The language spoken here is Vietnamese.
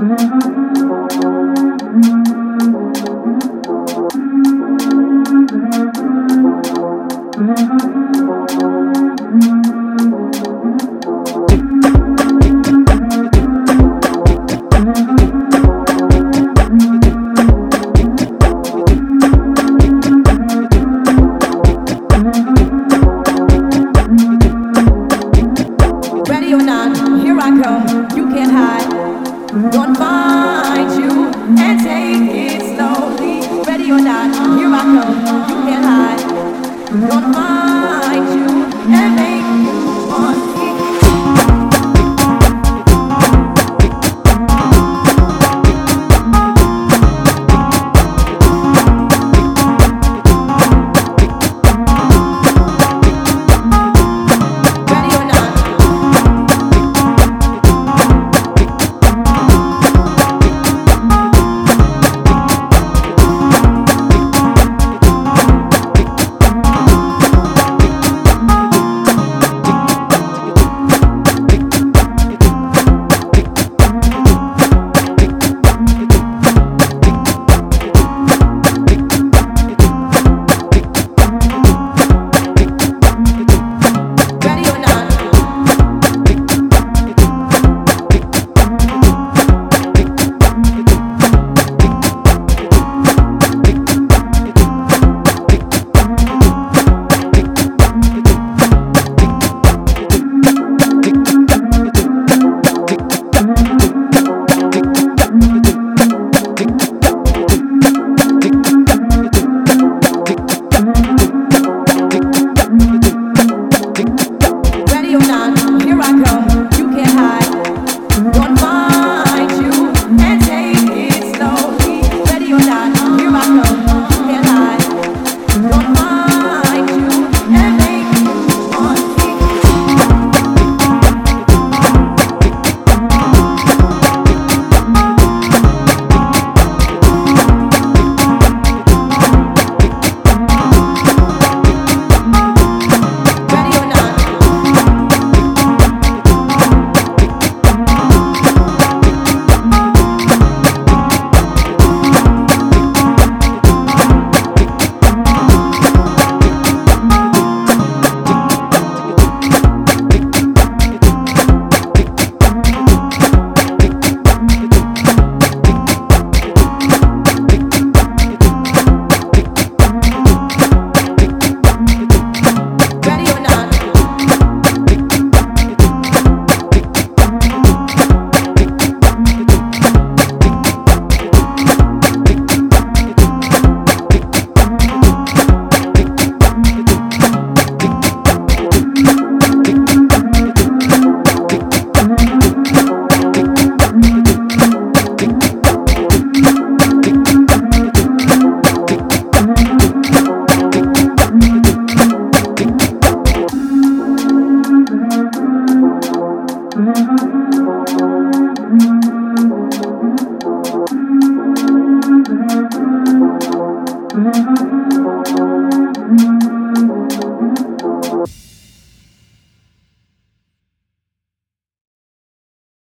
Mm-hmm. on my